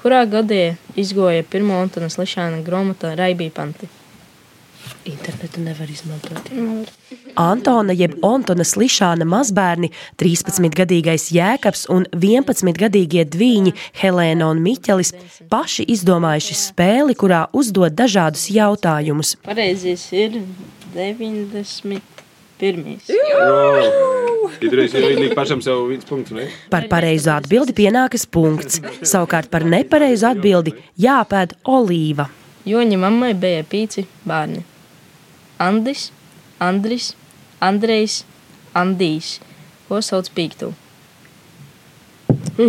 Kurā gadā izgoja pirmo Antona Slišāna grāmatu Raibī Panti? Internetu nevar izmantot. Antona jeb Antona Slišāna mazbērni, 13-gadīgais Jēkabs un 11-gadīgie dvīņi Helēna un Miķelis paši izdomājuši spēli, kurā uzdod dažādus jautājumus. Pareizais ir 91. Itreiz ir līdz pašam sev viens punkts, ne? Par pareizo atbildi pienākas punkts, savukārt par nepareizo atbildi jāpēd olīva. Joņa mammai bija pīci bērni. Andis, Andris, Andrejs, Andijs, ko sauc pīktu.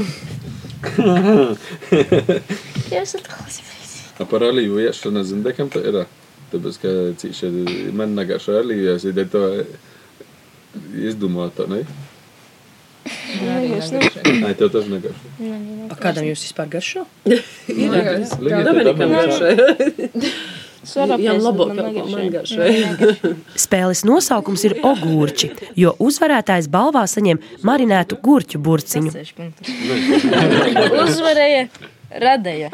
Jūs atklāsimies. A par aliju iešanu zinu, dekam tā ir. Tāpēc, ka cīši man aliju, es ideju to izdomāt, ne? Nē, tev tas nagāšu. A kādam jūs vispār garšo? Dominikam Jā, labāk, man garšo. Spēles nosaukums ir ogurči, jo uzvarētājs balvā saņem marinētu gurķu burciņu. Uzvarēja Radeja.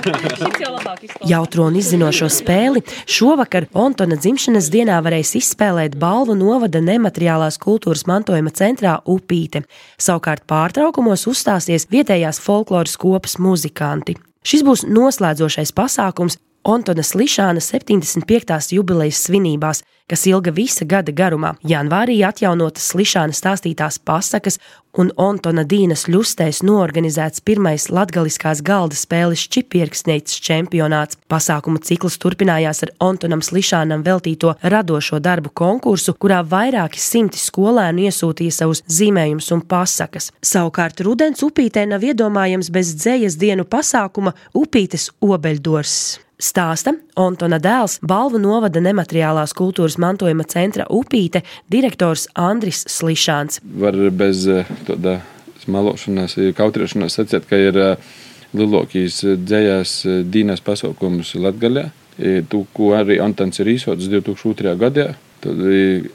Jautro un izzinošo spēli šovakar Antona dzimšanas dienā varēs izspēlēt balvu novada nemateriālās kultūras mantojuma centrā Upīte. Savukārt pārtraukumos uzstāsies vietējās folkloras kopas muzikanti. Šis būs noslēdzošais pasākums Antona Slišāna 75. jubilejas svinībās, kas ilga visa gada garumā. Janvārī atjaunotas Slišāna stāstītās pasakas un Antona Dīnas ļustēs norganizēts pirmais latgaliskās galda spēles čipierksneits čempionāts. Pasākumu cikls turpinājās ar Antonam Slišānam veltīto radošo darbu konkursu, kurā vairāki simti skolēnu iesūtīja savus zīmējumus un pasakas. Savukārt rudens upītē nav iedomājams bez dzējas dienu pasākuma Upītes obeļdors. Stāsta Antona dēls, balvu novada nemateriālās kultūras mantojuma centra Upīte, direktors Andris Slišāns. Var bez eh, tāda smalošanās, kautrēšanās sacīt, ka ir eh, lielākīs dzējās eh, dīnās pasaukums Latgaļā. Tu, ko arī Antons ir īsots 2002. gadā. Tad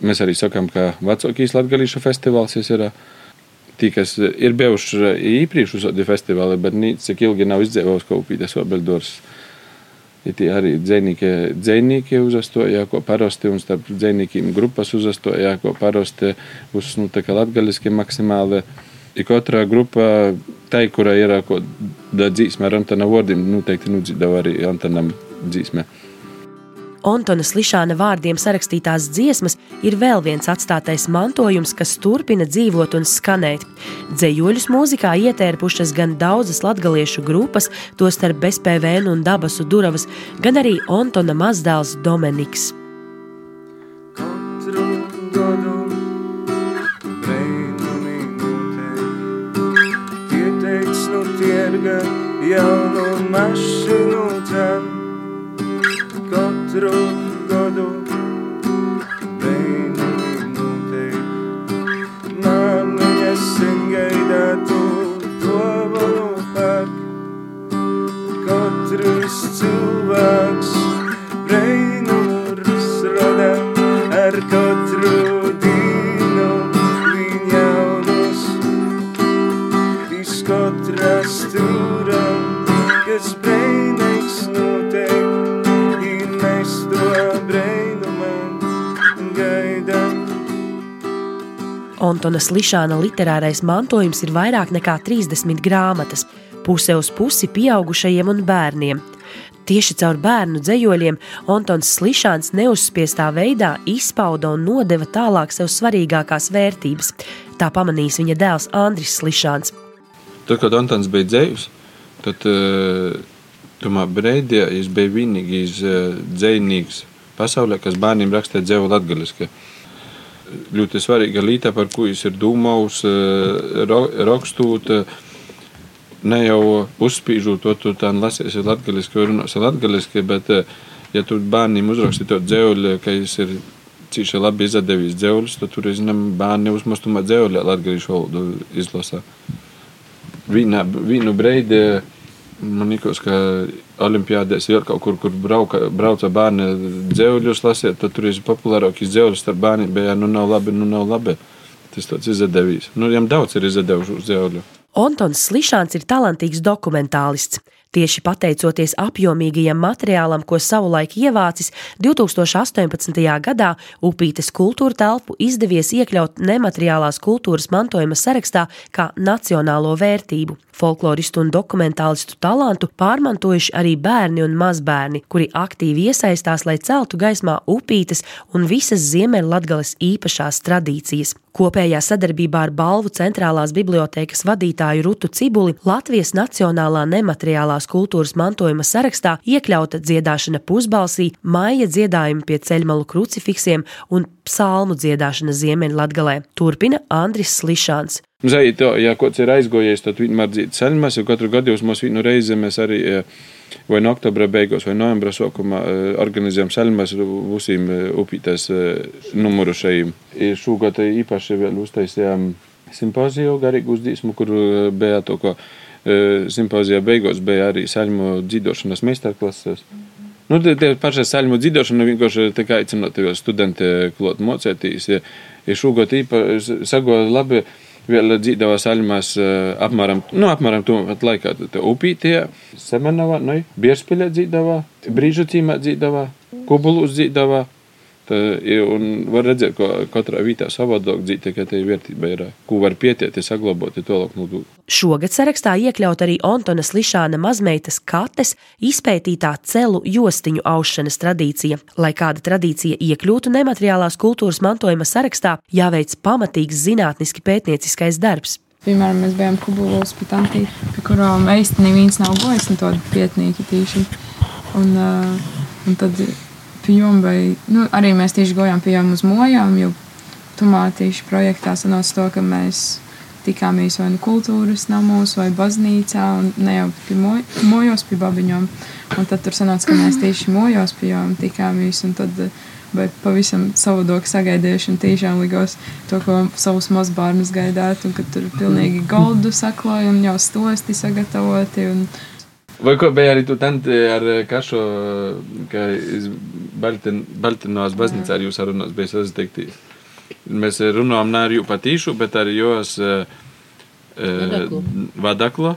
mēs arī sakām, ka vecākais latgalīšu festivāls ir. Tī, kas ir bijuši īpriekš uz šādi festivāli, bet nī, cik ilgi nav izdzīvojis kaut kādas obeļdors. Ja tie arī dzēnieki, dzēnieki uzastoja, ko parasti, un starp dzēniekiem grupas uzastoja, ko parasti būs nu, latgaliski maksimāli. Ja katra grupa, tai, kura ir ko da dzīsme ar Antona vārdiem, noteikti nudzirdēja arī Antonam dzīsme. Antona Slišāna vārdiem sarakstītās dziesmas ir vēl viens atstātais mantojums, kas turpina dzīvot un skanēt. Dzējoļus mūzikā ietērpušas gan daudzas latgaliešu grupas, tostarp bezpēvēnu un dabasu duravas, gan arī Antona mazdēls Domeniks. Katru gadu tirga jaunu mašīnu cenu katru gadu. Viskatras turam, kas brīnīgs notiek. Antona Slišāna literārais mantojums ir vairāk nekā 30 grāmatas, puse uz pusi pieaugušajiem un bērniem. Tieši caur bērnu dzējoļiem Antons Slišāns neuzspiestā veidā izpauda un nodeva tālāk sev svarīgākās vērtības. Tā pamanīs viņa dēls Andris Slišāns. Tad, kad Antons bija dzējus, tad uh, tomēr Breidijā viņš bija vienīgais uh, dzējnieks pasaulē, kas bērniem rakstīja dzēvu latgaliski ļoti svarīga lieta, par ko es ir domājis, rakstot. Ne jau uzspīžot to, tu tā lasies latgaliski vai runās latgaliski, bet ja tu bērniem uzraksti to dzēuli, ka es ir cīši labi izdevies dzēulis, tad tur, zinām, bērni uzmastumā dzēuli latgalīšu valodu izlasa. Vīna, vīnu breidi Man liekas, ka Olimpijādēs ir kaut kur, kur brauka, brauca bērni dzēļus lasīt, tad tur ir populārākais dzēļus starp bērniem. Bet, ja nu nav labi, nu nav labi. tas tāds izdevīs. Nu, viņam daudz ir izdevuši uz zēļu. Ontons Slišāns ir talantīgs dokumentālists. Tieši pateicoties apjomīgajam materiālam, ko savulaik ievācis, 2018. gadā Upītes kultūra telpu izdevies iekļaut nemateriālās kultūras mantojuma sarakstā kā nacionālo vērtību. Folkloristu un dokumentālistu talantu pārmantojuši arī bērni un mazbērni, kuri aktīvi iesaistās, lai celtu gaismā upītes un visas Ziemeļlatgales īpašās tradīcijas. Kopējā sadarbībā ar Balvu centrālās bibliotēkas vadītāju Rutu Cibuli Latvijas Nacionālā nemateriālās kultūras mantojuma sarakstā iekļauta dziedāšana pusbalsī, maija dziedājumi pie ceļmalu krucifiksiem un psalmu dziedāšana Ziemeļlatgalē. Turpina Andris Slišāns. Zai, to, ja kāds ir aizgojies, tad vienmēr dzird ceļmas, jo katru gadu mums vienu reizi mēs arī vai no oktobra beigās vai novembra sākumā organizējam ceļmas visiem upītēs numuru šajiem. Šogad īpaši vēl uztaisījām simpoziju garīgu uzdīsmu, kur bija to, ko simpozijā beigās bija arī saļmu dzīdošanas meistarklases. Nu, tie, tie pašai saļmu dzīdošana vienkārši tā kā aicinot studenti klot mocētīs. Ja, ja šogad īpaši sagoja labi vēl dzīvojā saļmās apmēram, nu, apmēram to laikā. Upītie, Semenavā, nu, Bierspēlē dzīvojā, Brīžu cīmā dzīvojā, Kubulūs dzīvojā. Tā, un var redzēt, ka katrā vietā savādāk dzīvo, tikai tā vērtība ir, ko var pietiet, saglabāt, tālāk nodot. Šogad sarakstā iekļaut arī Antonas Lišāna mazmeitas kates izpētītā celu jostiņu aušanas tradīcija. Lai kāda tradīcija iekļūtu nemateriālās kultūras mantojuma sarakstā, jāveic pamatīgs zinātniski pētnieciskais darbs. Piemēram, mēs bijām Kubulos pie tantī, pie kurām īsti neviens nav gojis, un to pietnīki tīši. Un, uh, un tad pie jumbai, nu, arī mēs tieši gojām pie jām uz mojām, jo tumā tieši projektā sanāca to, ka mēs tikāmies vai nu kultūras namos vai baznīcā, un ne jau pie moj, mojos pie babiņām. Un tad tur sanāca, ka mēs tieši mojos pie jām tikāmies, un tad vai pavisam savādāk sagaidījuši tiešām likos to, ko savus mazbērnus gaidāt, un ka tur pilnīgi goldu sakloja un jau stosti sagatavoti. Un, Vai ko bija arī tanti ar kašo, ka Baltin, Baltinos baznīcā ar jūs sarunās bija sazatiktīs? Mēs runājam ne ar jū patīšu, bet ar jūs uh, Vadaklo. vadaklo.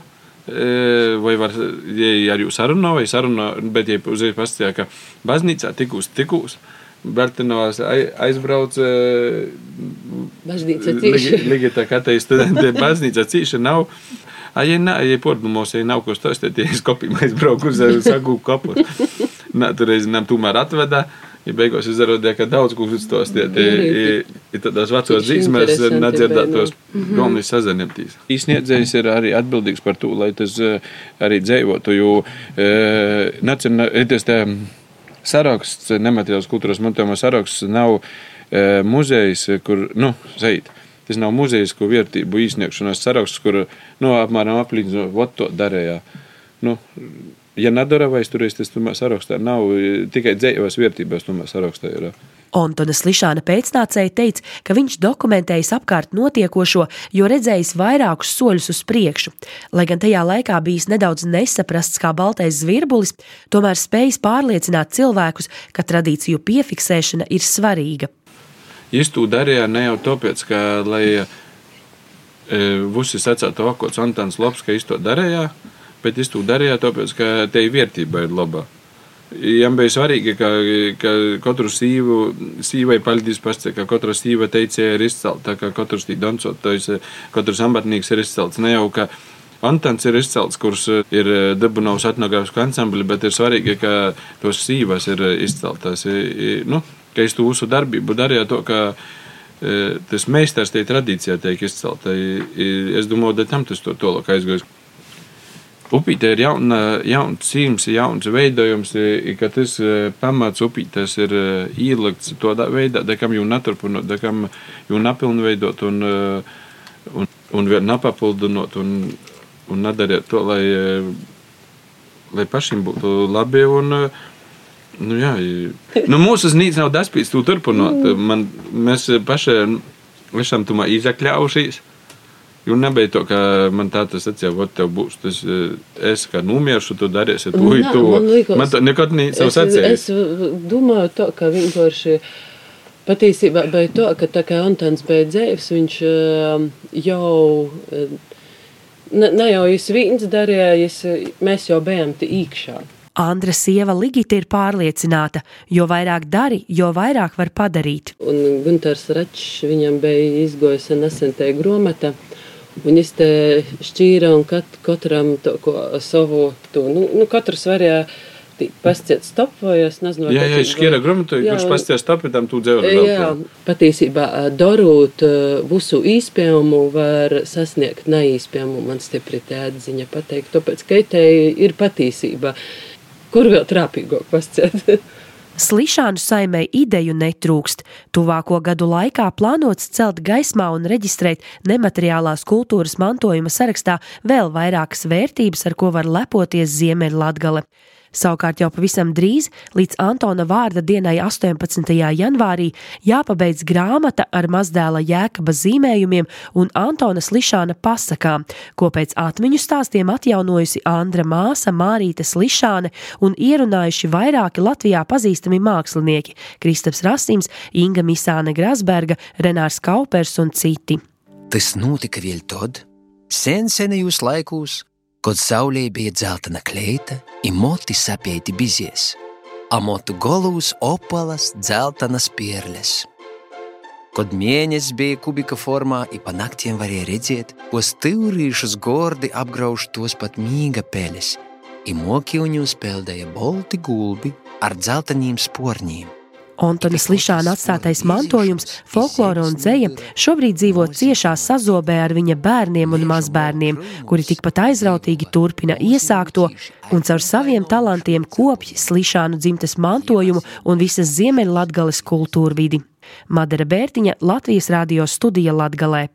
Uh, vai var, ja ar jūs sarunā, vai sarunā, bet ja uzreiz pastāstīja, ka baznīcā tikūs, tikūs. Baltinos aizbrauc. Baznīca cīši. Ligi tā kā te studenti baznīca cīši nav. A, ja, nā, ja portumos, ja nav ko stāstīt, ja es kopiju aizbraucu uz sagūku kapus. Nā, tur reiz nam tomēr atveda. Ja beigās izrādījās, ka daudz ko uzstāstīt, ir tādās vecos dzīsmēs, nedzirdētos galvenais sazaņemtīs. Īsniedzējs ir arī atbildīgs par to, lai tas arī dzēvotu, jo nacionālais saraksts, nemateriāls kultūras mantojuma saraksts nav muzejs, kur, nu, zait. Tas nav muzejs, ko vērtību īsniegšanas saraksts, kur, nu, apmēram aplīdzinot, vot to darēja. Nu, ja nedara vēsturīs, tas tomēr sarakstā nav tikai dzējos vērtībās, tomēr sarakstā ir. Antonas Lišāna pēcnācēja teica, ka viņš dokumentējis apkārt notiekošo, jo redzējis vairākus soļus uz priekšu. Lai gan tajā laikā bijis nedaudz nesaprasts kā baltais zvirbulis, tomēr spējis pārliecināt cilvēkus, ka tradīciju piefiksēšana ir svarīga. Es to darīju ne jau tāpēc, ka, lai e, visi secētu, ka Antons Lops, ka es to darīju, bet es to darīju tāpēc, ka te vērtība ir laba. Jām bija svarīgi, ka, ka katru sīvu, sīvai paldies pats, ka katra sīva teicēja ir izcelta, ka katrs tī dancotājs, katrs ambatnieks ir izcelts. Ne jau, ka Antons ir izcelts, kurš ir Dabunovs etnogrāfisku ansambli, bet ir svarīgi, ka tos sīvas ir izceltas. Nu, ka es to mūsu darbību darīju to, ka tas meistars tie tradīcijā tiek izcelta. Es domāju, ka tam tas to tālāk aizgājis. Upīte ir jauna, jauns cīms, jauns veidojums, ka tas pamats upītes ir ielikts tādā veidā, dekam jau neturpinot, dekam jau napilnveidot un, un, un vēl napapildinot un, un nedarīt to, lai, lai pašiem būtu labi un, nu jā, nu mūsu znīts nav daspīts tu turpinot, man, mēs paši esam tumā izakļaušies. Jo nebija tā, ka man tā tas sacīja, ka tev būs tas, es kā numiešu, tu darīsi to, to. Man, likos, man to nekad nav es, sacījis. es domāju, tā, ka vienkārši Patiesībā bija tā, ka tā kā Antons bija dzīves, viņš uh, jau, uh, ne, ne jau viņš viens darīja, jis, mēs jau bijām te iekšā. Andra sieva Ligita ir pārliecināta, jo vairāk dari, jo vairāk var padarīt. Un Gunters Račs, viņam bija izgojusi nesen te gromata, un viņš te šķīra un kat, katram to, ko savu, to, nu, nu katrs varēja pastiet stop, vai es nezinu. Jā, jā, šķiera gromatu, kurš pastiet stop, tam tu dzēvā. Jā, patiesībā darot visu īspējumu var sasniegt neīspējumu, man stipri tā atziņa pateikt, tāpēc, ka te ir patiesība. Kur vēl trāpīgāk pasciet? Slišānu saimē ideju netrūkst. Tuvāko gadu laikā plānots celt gaismā un reģistrēt nemateriālās kultūras mantojuma sarakstā vēl vairākas vērtības, ar ko var lepoties Ziemeļlatgale. Savukārt jau pavisam drīz, līdz Antona vārda dienai 18. janvārī, jāpabeidz grāmata ar mazdēla jēkaba zīmējumiem un Antona Slišāna pasakām, ko pēc atmiņu stāstiem atjaunojusi Andra māsa Mārīta Slišāne un ierunājuši vairāki Latvijā pazīstami mākslinieki - Kristaps Rasīms, Inga Misāne Grasberga, Renārs Kaupers un citi. Tas notika vēl tad, sen senajos laikos, Kad saulē bija dzeltena kleita, ir moti sapēti bizies, amotu golūs opalas dzeltenas pierles. Kad mēnesis bija kubika formā, i pa naktiem varēja redzēt, ko stīrīšus gordi apgrauž tos pat mīga peles, i mokiuņus peldēja bolti gulbi ar dzelteniem sporņiem. Antonis Lišāna atstātais mantojums, folklora un dzeja šobrīd dzīvo ciešā sazobē ar viņa bērniem un mazbērniem, kuri tikpat aizrautīgi turpina iesākto un caur saviem talantiem kopj Lišānu dzimtes mantojumu un visas Ziemeļlatgales kultūrvidi. Madara Bērtiņa Latvijas radio studija Latgalē.